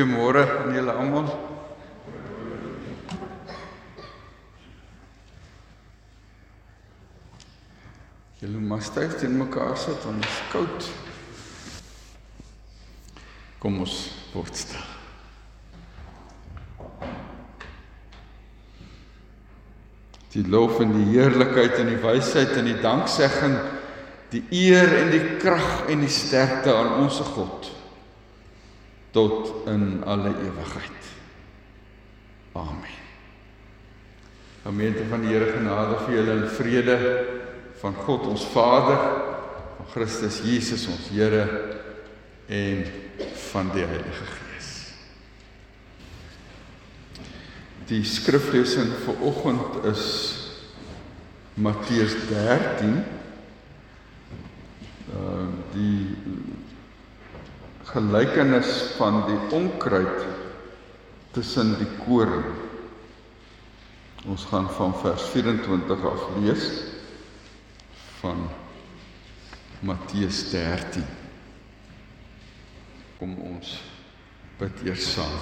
Goeiemôre aan julle almal. Julle moet styf teen mekaar sit want dit is koud. Kom ons word stil. Die lof en die heerlikheid en die wysheid en die danksegging, die eer en die krag en die sterkte aan ons God tot in alle ewigheid. Amen. Gemeente van die Here genade vir julle en vrede van God ons Vader, van Christus Jesus ons Here en van die Heilige Gees. Die skriflesing vir oggend is Matteus 13. Uh die gelykenis van die onkruid tussen die koring. Ons gaan van vers 24 af lees van Matteus 13. Kom ons bid eers saam.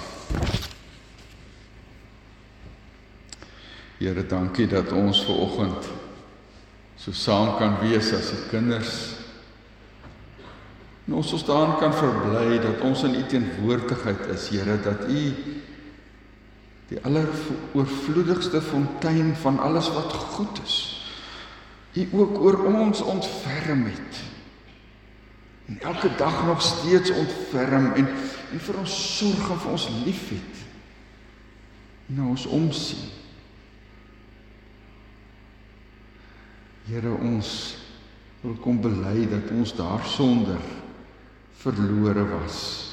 Here, dankie dat ons ver oggend so saam kan wees as die kinders En ons ons daarin kan verbly dat ons in U teenwoordigheid is, Here, dat U die alleroorvloedigste fontein van alles wat goed is, U ook oor ons ontferm het. En elke dag nog steeds ontferm en en vir ons sorg en vir ons liefhet. Nou ons omsien. Here, ons wil kom bely dat ons daar sonder verlore was.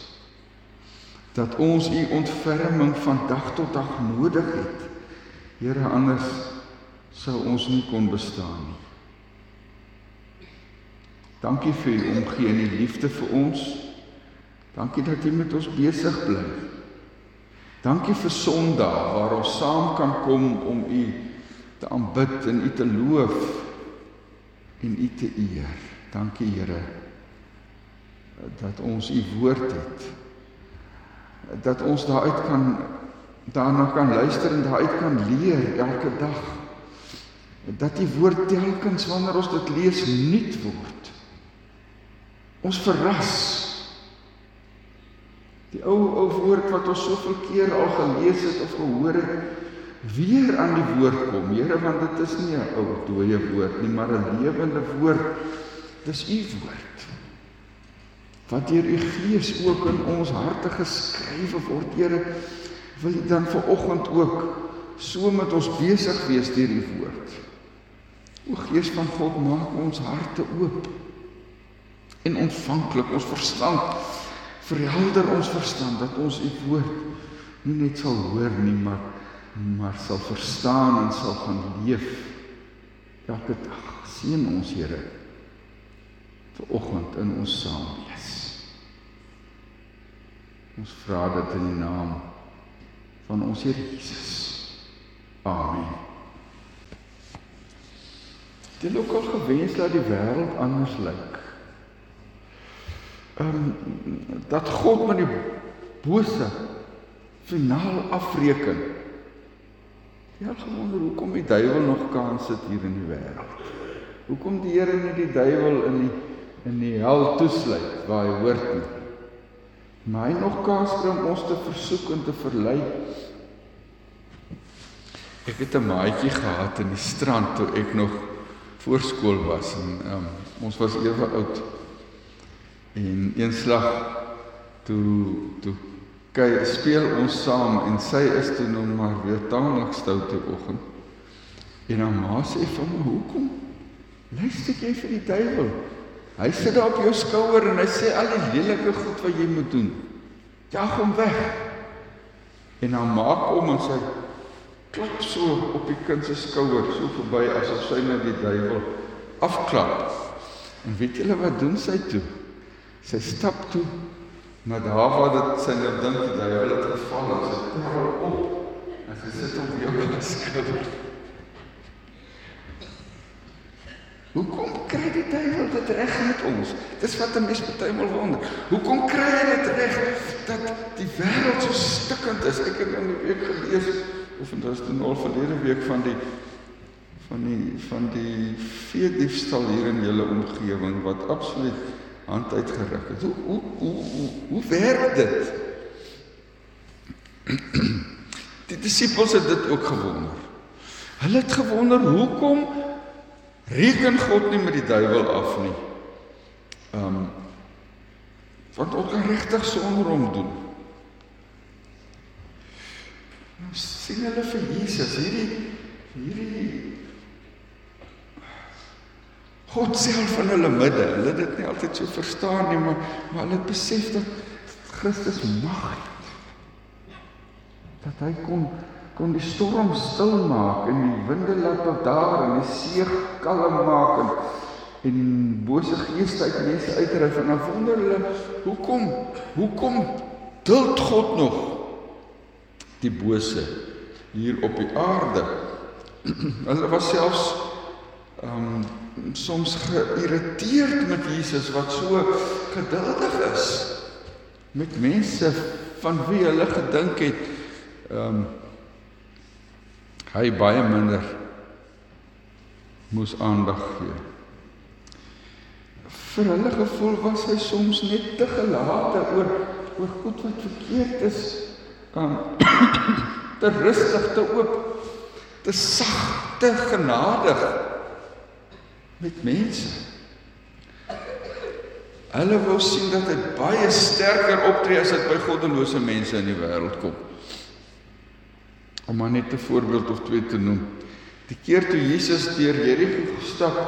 Dat ons u ontferming van dag tot dag nodig het. Here anders sou ons nie kon bestaan nie. Dankie vir u omgee en u liefde vir ons. Dankie dat u met ons besig bly. Dankie vir Sondag waar ons saam kan kom om u te aanbid en u te loof en u te eer. Dankie Here dat ons u woord het. Dat ons daaruit kan daarna kan luister en daaruit kan leer elke dag. Dat die woord telkens wanneer ons dit lees nuut word. Ons verras. Die ou ou woord wat ons soveel keer al gelees het of gehoor het weer aan die woord kom. Here want dit is nie 'n ou dooie woord nie maar 'n lewende woord. Dis u woord wat deur u gees ook in ons harte geskrywe word. Here, wil u dan ver oggend ook so met ons besig wees deur u woord. O Gees van God, maak ons harte oop en ontvanklik ons verstand. Verhelder ons verstand dat ons u woord nie net sal hoor nie, maar maar sal verstaan en sal gaan leef elke dag. Seën ons Here vir oggend in ons saam wees. Ons vra dit in die naam van ons Here Jesus. Amen. Dit het ook al gewens dat die wêreld anders lyk. Ehm um, dat God met die bose finaal afreken. Ja, gewonder hoekom die duiwel nog kans het hier in die wêreld. Hoekom die Here nie die duiwel in die in die hel toesluit waar hy hoort nie. Maar hy nog kans kry om ons te versoek en te verlei. Ek het 'n maatjie gehad in die strand toe ek nog voorskool was en um, ons was ewe oud. En eenslag toe toe kyk speel ons saam en sy is toe nog maar weer tamelik stout die oggend. En haar ma sê vir my, "Hoekom luister jy vir die duiwel?" Hy sit daar op jou skouer en hy sê al die lelike goed wat jy moet doen. Jag hom weg. En dan maak hom en sy klap so op die kind se skouer so verby asof sy net die duiwel afklap. En weet julle wat doen sy toe? Sy stap toe na daar waar dit sy nou dink die duiwel het geval sy tel op en sy sit op jou skouer. Hoekom kry die duiwel dit reg met ons? Dis wat 'n mens partymal wonder. Hoekom kry hy dit reg dat die wêreld so stikkend is? Ek het in die week gelees of dit was nou al verlede week van die van die van die vee diefstal hier in julle omgewing wat absoluut hand uitgeruk het. Hoe hoe hoe, hoe werk dit? Die disippels het dit ook gewonder. Hulle het gewonder hoekom reken God nie met die duiwel af nie. Ehm um, want ons kan regtig sonder hom doen. Nou sien hulle vir Jesus hierdie hierdie God self in hulle midde. Hulle het dit nie altyd so verstaan nie, maar maar hulle het besef dat Christus mag het. Dat hy kon kon die storm stil maak en die winde laat op daar en die see kalm maak en en bose geeste uit mense uitdryf en dan wonder hulle hoekom hoekom duld God nog die bose hier op die aarde? Hulle was selfs ehm um, soms geïrriteerd met Jesus wat so geduldig is met mense van wie hulle gedink het ehm um, hy baie minder moes aandag gee. Vir hulle gevoel was hy soms net te gelate oor oor goed wat verkeerd is. Um te rustig, te oop, te sag, te genadig met mense. Hulle wou sien dat hy baie sterker optree as dit by goddelose mense in die wêreld kom om maar net 'n voorbeeld of twee te noem. Die keer toe Jesus deur Jerigo gestap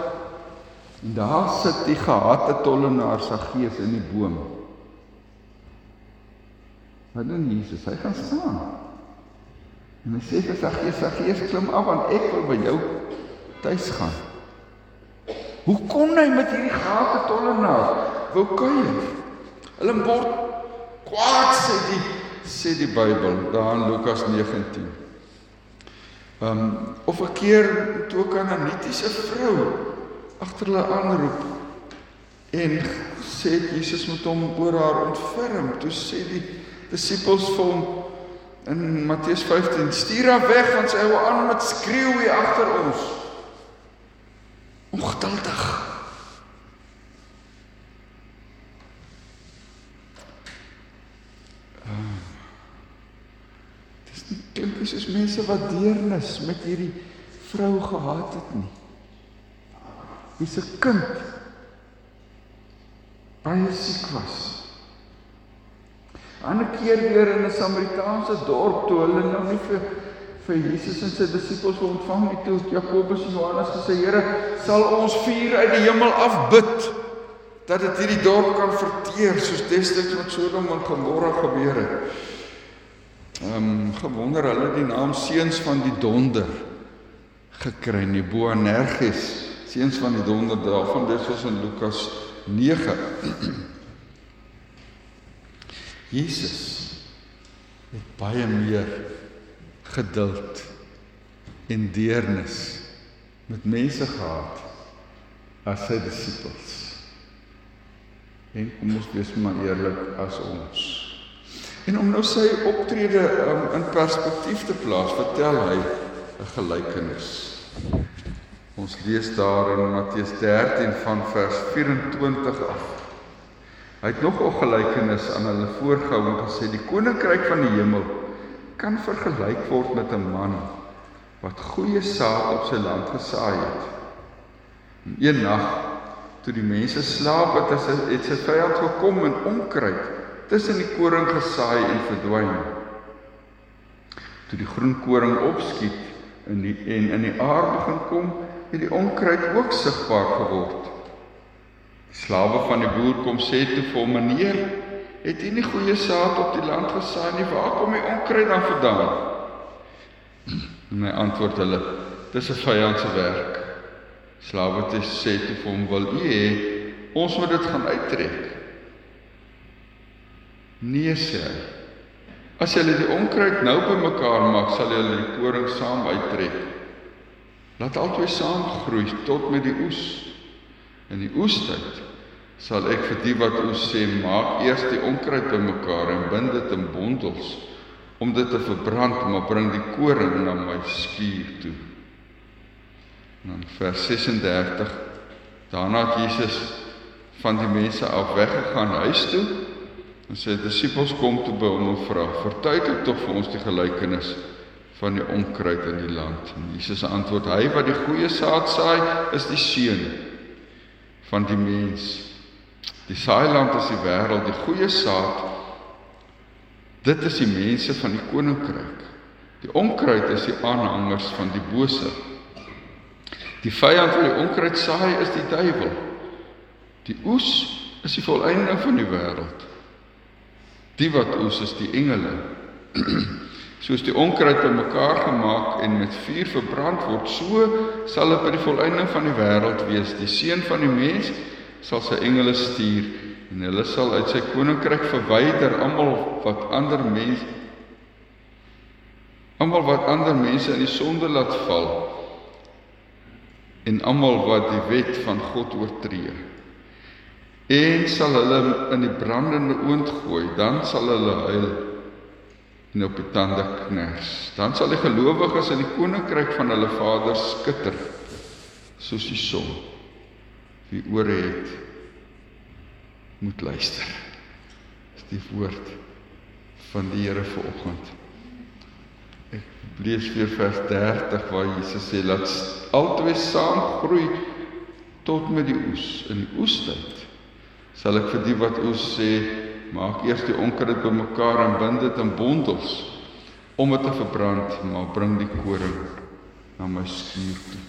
daar sit die gehate tollenaar Saggeus in die boom. Wat doen Jesus? Hy gaan staan. En hy sê vir Saggeus, Saggeus klim af want ek wil by jou tuis gaan. Hoe kon hy met hierdie gehate tollenaar wou kuier? Hulle word kwaad sê die sê die Bybel daar in Lukas 19. Ehm um, of 'n keer toe 'n kananitiese vrou agter hulle aanroep en sê Jesus moet hom oor haar ontferm. Toe sê die disippels vir hom in Matteus 15: "Stuur haar weg want sy hou aan met skreeu hier agter ons." Ongeduldig. Klink nie soos mense wat deernis met hierdie vrou gehad het nie. Wie se kind baie siek was. 'n Ander keer weer in 'n Samaritaanse dorp toe hulle nou nie vir vir Jesus en sy disippels ontvang het toe Jakobus en Johannes gesê Here sal ons vuur uit die hemel afbid dat dit hierdie dorp kan verteer soos destyds met Sodom en Gomorra gebeur het ehm um, gewonder hulle die naam seuns van die donder gekry nie Boanerges seuns van die donder daarvan dis was in Lukas 9 Jesus het baie meer geduld en deernis met mense gehad as sy disippels. En kom ons wees maar eerlik as ons En om nou sy optrede um, in perspektief te plaas, vertel hy 'n gelykenis. Ons lees daar in Matteus 13 van vers 24 af. Hy het nog 'n gelykenis aan hulle voorgehou en gesê die koninkryk van die hemel kan vergelyk word met 'n man wat goeie saad op sy land gesaai het. En een nag toe die mense slaap het, het sy vyand gekom en onkruid tussen die koring gesaai en verdwyn. Toe die groen koring opskiet in die en in die aarde begin kom, het die onkruid ook sigbaar geword. Die slawe van die boer kom sê toe vir hom: "Meneer, het u nie goeie saad op die land gesaai nie? Waar kom die onkruid dan vandaan?" En hy antwoord hulle: "Dis 'n vyand se werk." Slawe het sê toe vir hom: "Wil u hê ons moet dit gaan uittrek?" Nee sê hy. As julle die onkruid nou bymekaar maak, sal julle die koring saam uittrek. Laat albei saam groei tot met die oes. In die oestyd sal ek vir die wat oes sê maak eers die onkruid bymekaar en bind dit in bondels om dit te verbrand maar bring die koring na my skuur toe. En dan vers 36 daarna het Jesus van die mense af weggegaan huis toe en sy disippels kom toe by hom en vra: "Vertuig tog vir ons die gelykenis van die onkruid in die land?" En Jesus antwoord: "Hy wat die goeie saad saai, is die seun van die mens." Die saailand is die wêreld, die goeie saad. Dit is die mense van die koninkryk. Die onkruid is die aanhangers van die bose. Die vyand van die onkruid saai is die duiwel. Die oes is die volëinding van die wêreld. Die wat oes is die engele. Soos die onkruid bymekaar gemaak en met vuur verbrand word, so sal dit by die volëinding van die wêreld wees. Die seun van die mens sal sy engele stuur en hulle sal uit sy koninkryk verwyder almal wat ander mense almal wat ander mense in die sonde laat val en almal wat die wet van God oortree en sal hulle in die brandende oond gooi dan sal hulle huil en op die tande kners dan sal die gelowiges in die koninkryk van hulle Vader skitter soos die son wie ore het moet luister. Dis die woord van die Here vanoggend. Ek lees weer vers 30 waar Jesus sê laat albei saam groei tot met die oes. In die oestyd sal ek vir die wat oes sê maak eers die onkruid bymekaar en bind dit in bondels om dit te verbrand, maar bring die koring na my skuur toe.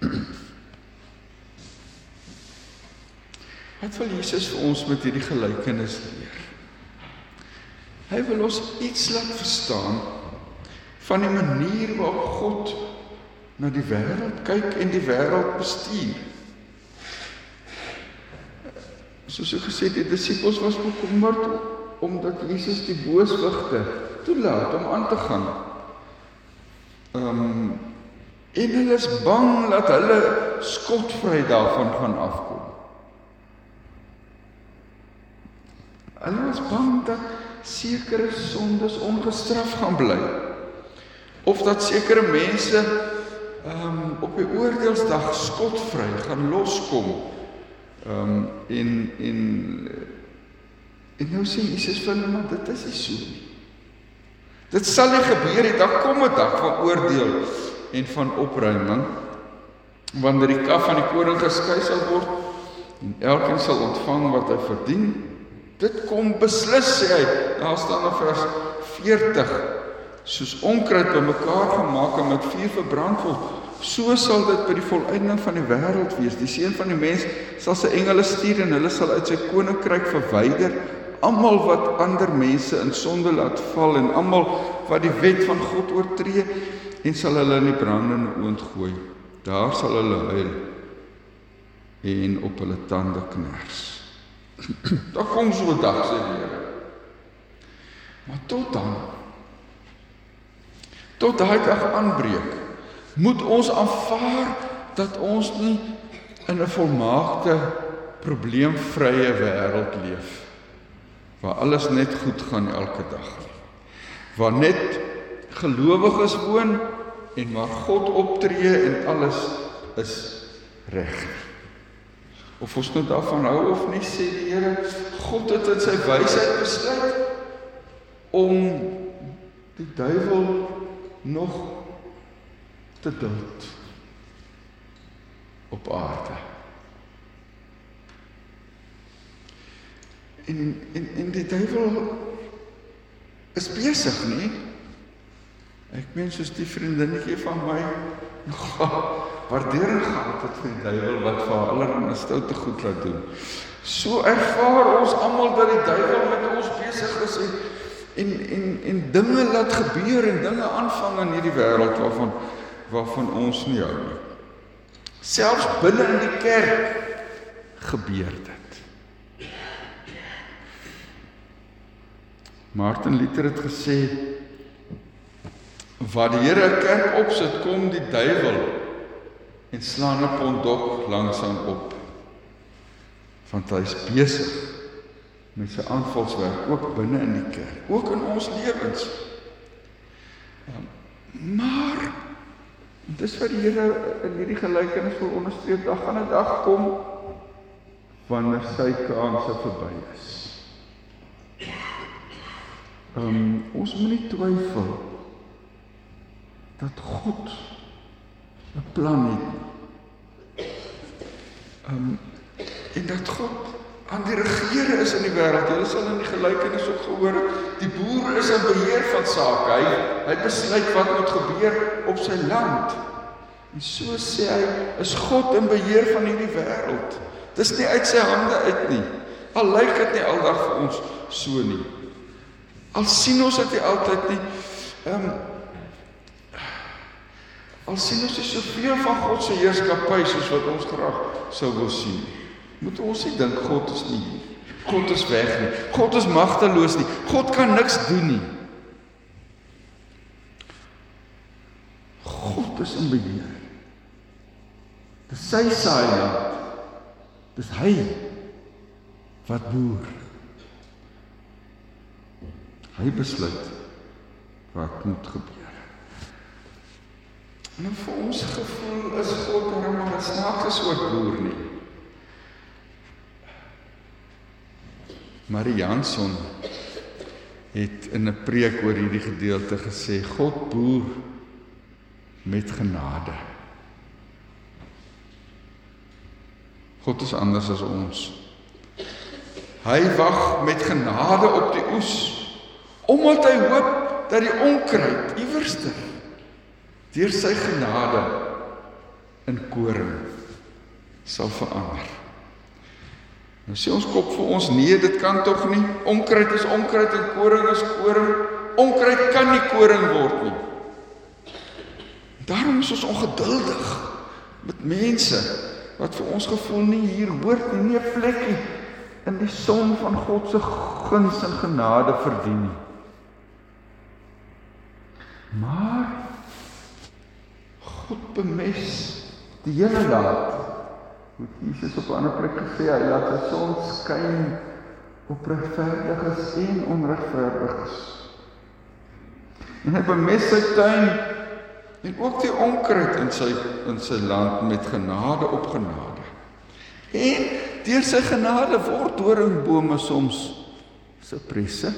Wat wil Jesus vir ons met hierdie gelykenis leer? Hy wil ons iets laat verstaan van die manier waarop God na die wêreld kyk en die wêreld bestuur. Soos hy gesê het, die disippels was bekommerd omdat Jesus die booswigte toelaat om aan te gaan. Ehm um, en hulle is bang dat hulle skotvry daarvan gaan afkom. Hulle was bang dat sekere sondes ongestraf gaan bly. Of dat sekere mense ehm um, op die oordeelsdag skotvry gaan loskom. Ehm um, en en en nou sê Jesus vir hulle maar dit is nie so nie. Dit sal nie gebeur nie. Daar kom 'n dag van oordeel en van opruiming wanneer die kaf van die koring geskei sal word en elkeen sal ontvang wat hy verdien Dit kom beslis sê hy. Daar staan in vers 40 soos onkruid bymekaar gemaak en met vuur verbrand word, so sal dit by die volëinding van die wêreld wees. Die seun van die mens sal sy engele stuur en hulle sal uit sy koninkryk verwyder almal wat ander mense in sonde laat val en almal wat die wet van God oortree en sal hulle in die brandende oond gooi. Daar sal hulle huil en op hulle tande kners. Daar kom so 'n dag sê die Here. Maar tot dan tot daai dag aanbreek, moet ons aanvaar dat ons nie in 'n volmaakte probleemvrye wêreld leef waar alles net goed gaan elke dag nie. Waar net gelowiges woon en waar God optree en alles is reg of ons nou daarvan hou of nie sê die Here God het in sy wysheid besluit om die duiwel nog te dood op aarde. En en en die duiwel is besig, nie? Ek meen soos die vriendinnetjie van my waardering gehad het vir die duiwel wat vir haar allerlei stoute goed laat doen. So ervaar ons almal dat die duiwel met ons besig is en en en en dinge laat gebeur en dinge aanvang in hierdie wêreld waarvan waarvan ons nie hou nie. Selfs binne in die kerk gebeur dit. Martin Luther het gesê wat die Here 'n kerk opsit, kom die duiwel en slaan 'n pondok langsaan op Want hy's besig met sy aanvalswerk ook binne in die kerk, ook in ons lewens. Maar dis wat die Here in hierdie gelykenis wil onderstreep, daar gaan 'n dag kom wanneer sy kanse verby is. Ehm um, ons moet nie twyfel dat God 'n plan het. Ehm um, en dat God aan die regering is in die wêreld. Julle sal in die gelykenis ook gehoor het, die boer is in beheer van sake. Hy hy besluit wat moet gebeur op sy land. En so sê hy, is God in beheer van hierdie wêreld. Dis nie uit sy hande uit nie. Al lyk dit nie aldag vir ons so nie. Al sien ons dit nie altyd nie. Ehm um, Al sien ons soveel van God se heerskappy soos wat ons graag sou wil sien. Moet ons nie dink God is nie hier. God is weg nie. God is magteloos nie. God kan niks doen nie. God is in beheer. Dis sy saailand. Dis hy wat boer. Hy besluit wat moet gebeur. En vir ons gevoel is God darem maar 'n snaakse soort boer nie. Marie Janson het in 'n preek oor hierdie gedeelte gesê God boer met genade. God is anders as ons. Hy wag met genade op die oes omdat hy hoop dat die onkruid iewerster deur sy genade in koring sal verander. Nou sê ons kop vir ons nee, dit kan tog nie. Onkruid is onkruid en koring is koring. Onkruid kan nie koring word nie. Daarom is ons ongeduldig met mense wat vir ons gevoel nie hier hoort nie, nie 'n plekkie in die son van God se guns en genade verdien nie. Maar God bemes die hele land Hoe Jesus op 'n ander plek gesê hy laat sy son skyn op regverdiges en onregverdiges. En hy bemes sy tuin en ook die onkruid in sy in sy land met genade op genade. En deur sy genade word doringbome soms sipresse.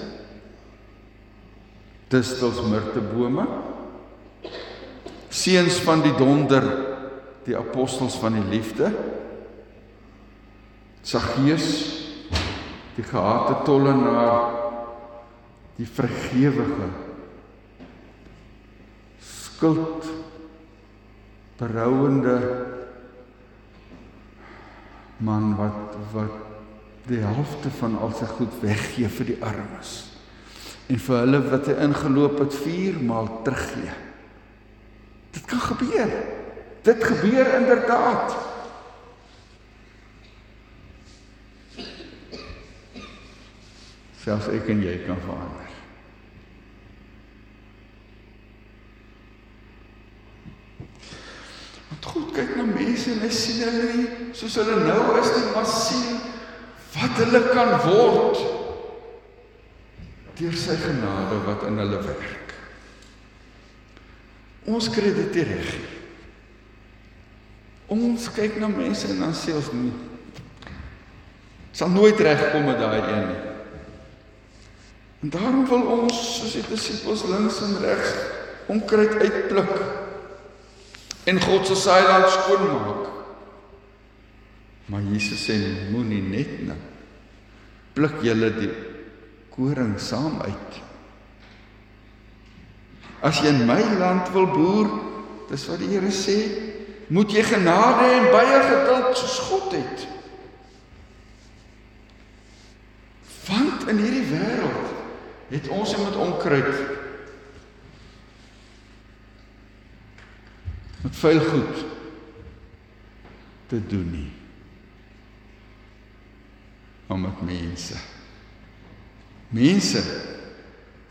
Distels myrtebome. Seuns van die donder, die apostels van die liefde. Saggeus die gehate tollenaar die vergewige skuld berouende man wat wat die helfte van al sy goed weggee vir die armes en vir hulle wat hy ingeloop het 4 maal teruggee. Dit kan gebeur. Dit gebeur inderdaad selfs ek en jy kan verander. Want God kyk na mense en hy sien hulle nie soos hulle nou is nie, maar sien wat hulle kan word deur sy genade wat in hulle werk. Ons kry dit reg. Ons kyk na mense en dan sê ons nie sal nooit regkom met daai een nie. En daarom wil ons soos die disippels links en regs onkruid uitpluk en God se saailand skoonmaak. Maar Jesus sê moenie net nou pluk julle die koring saam uit. As jy in my land wil boer, dis wat die Here sê, moet jy genade en baie geduld soos God het. Want in hierdie wêreld het ons met onkruid. Met vuil goed te doen nie. Om met mense. Mense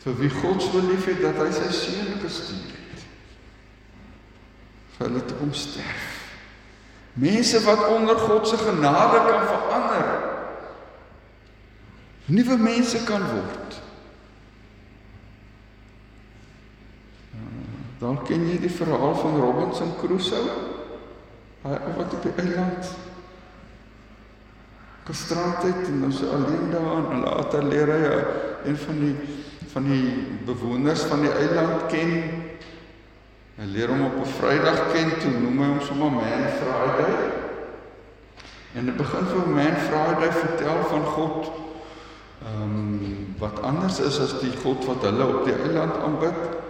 vir wie God so lief het dat hy sy seun gestuur het. Vir hulle te kom sterf. Mense wat onder God se genade kan verander. Nuwe mense kan word. Dalk ken jy die verhaal van Robinson Crusoe. Hy wat op die eiland gestrand het en ons alleen daar en later leer hy een van die van die bewoners van die eiland ken. Hy leer hom op 'n Vrydag ken toe noem hy hom sommer Man Friday. En hy begin vir Man Friday vertel van God ehm um, wat anders is as die God wat hulle op die eiland aanbid.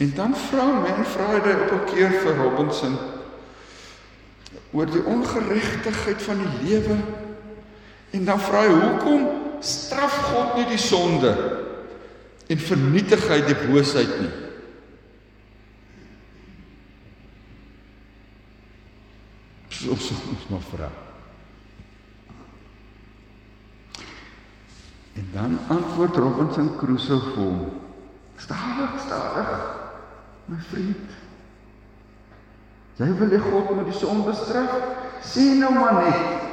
En dan vra Man Friday op 'n keer vir Robinson oor die ongeregtigheid van die lewe. En dan vra hy hoekom straf God nie die sonde en vernietig hy die boosheid nie? Ons ons maar vra. En dan antwoord Robinson Crusoe vir hom: "Stadig, stadig. My vriend. Jy wil die God met die son bestraf? Sien nou maar net.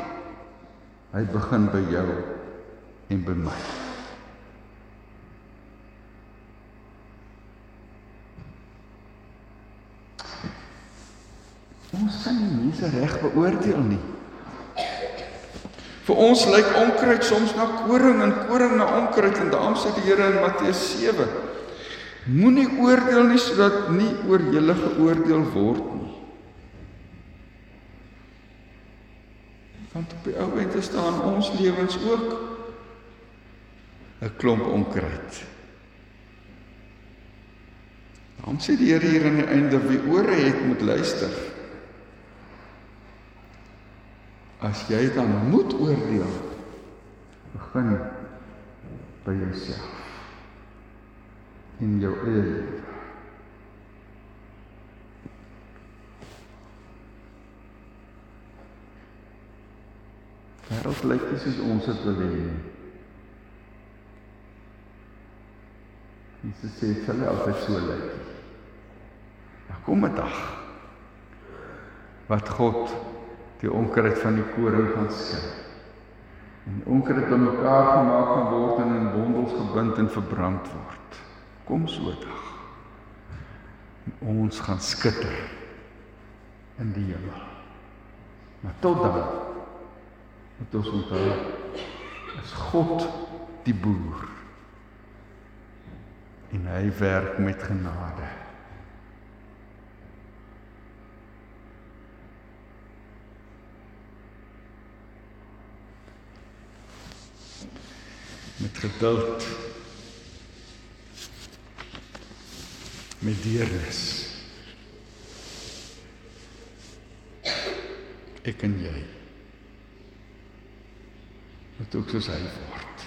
Hy begin by jou en by my. Ons kan nie mense reg beoordeel nie. Vir ons lyk onkruid soms na koring en koring na onkruid en daarom sê die Here in Matteus 7 Moenie oordeel nie sodat nie oor julle geoordeel word nie. Want op die ou end staan ons lewens ook 'n klomp onkruid. Dan sê die Here hier aan die einde wie ore het moet luister. As jy dan moet oordeel, begin by jouself in jou eie lewe. Wêreld lyk nie soos ons dit wil hê nie. Jesus sê sal altyd so lyk. Daar kom 'n dag wat God die onkruid van die koring gaan skei. En onkruid bymekaar gemaak gaan word en in bondels gebind en verbrand word kom so dag. Ons gaan skitter in die hemel. Maar tot dan moet ons onthou is God die boer. En hy werk met genade. met geduld met deernis. Ek en jy moet ook soos hy word.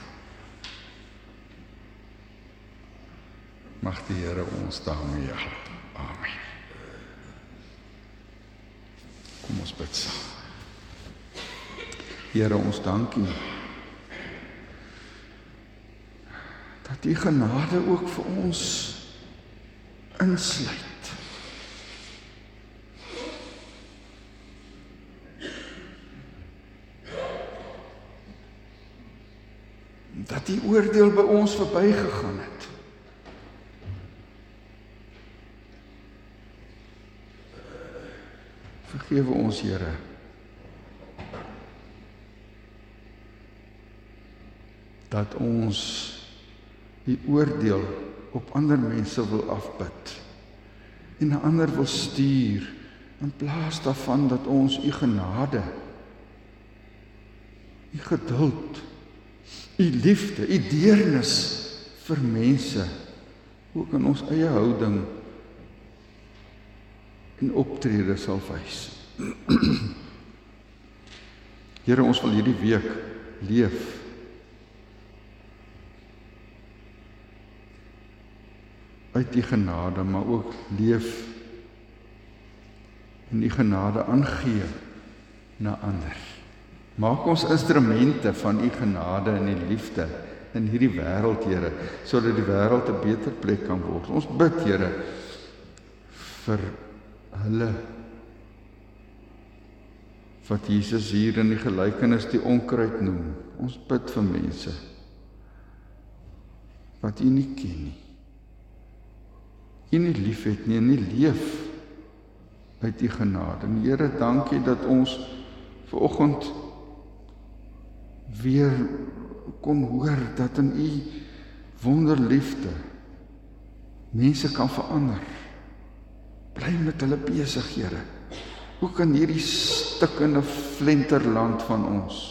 Mag die Here ons daarmee help. Amen. Kom ons bid saam. Here ons dankie. Dat U genade ook vir ons insluit. Dat die oordeel by ons verbygegaan het. Vergewe ons, Here. Dat ons die oordeel op ander mense wil afbid en 'n ander wil stuur in plaas daarvan dat ons u genade u geduld u liefde u deernis vir mense ook in ons eie houding en optrede sal wys. Here ons wil hierdie week leef uit die genade, maar ook leef en die genade aangee na ander. Maak ons instrumente van u genade en die liefde in hierdie wêreld, Here, sodat die wêreld 'n beter plek kan word. Ons bid, Here, vir hulle wat Jesus hier in die gelykenis die onkruid noem. Ons bid vir mense wat U nie ken nie. U nie liefhet nie en nie leef uit U genade. En Here, dankie dat ons ver oggend weer kon hoor dat in U wonderliefde mense kan verander. Bly met hulle besig, Here. Hoe kan hierdie stikkende flenterland van ons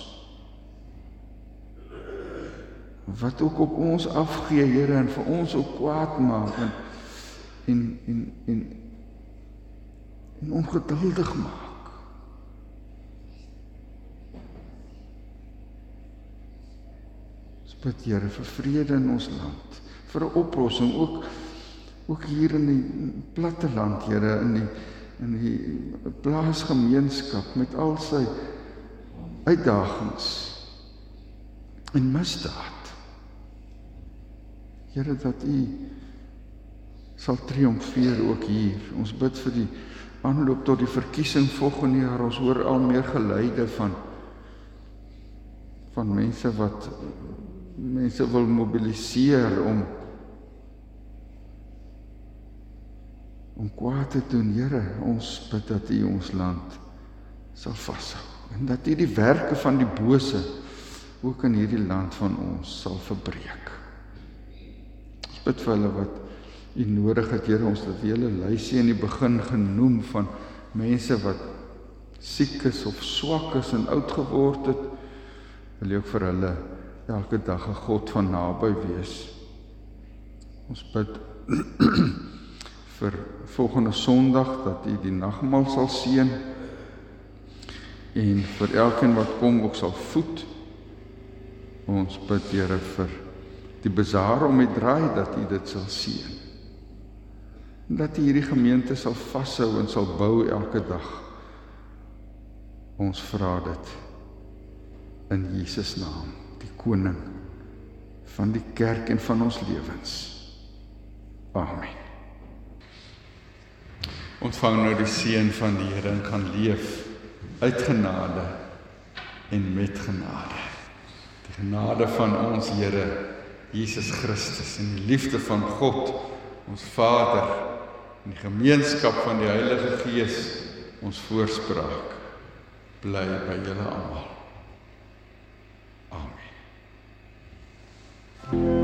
wat ook op ons afgee, Here, en vir ons ook kwaad maak en en en en, en ongeduldig maak. Bid Here vir vrede in ons land, vir 'n oplossing ook ook hier in die platte land, Here, in die in die plaasgemeenskap met al sy uitdagings en misdaad. Here dat U sal triomfeer ook hier. Ons bid vir die aanloop tot die verkiesing volgende jaar. Ons hoor al meer geluide van van mense wat mense wil mobiliseer om om kwaad te doen, Here. Ons bid dat U ons land sal vashou en dat U die werke van die bose ook in hierdie land van ons sal verbreek. Ons bid vir hulle wat U nodig het, Here, ons het hele lysie in die begin genoem van mense wat siek is of swak is en oud geword het. Wil U ook vir hulle elke dag 'n God van naby wees. Ons bid vir volgende Sondag dat U die nagmaal sal seën en vir elkeen wat kom ook sal voed. Ons bid Here vir die bazaar om die draai dat U dit sal seën. Dat U hierdie gemeente sal vashou en sal bou elke dag. Ons vra dit in Jesus naam koning van die kerk en van ons lewens. Amen. Ontvang nou die seën van die Here en kan leef uit genade en met genade. Die genade van ons Here Jesus Christus en die liefde van God ons Vader in die gemeenskap van die Heilige Gees ons voorspraak bly by julle almal. Amen.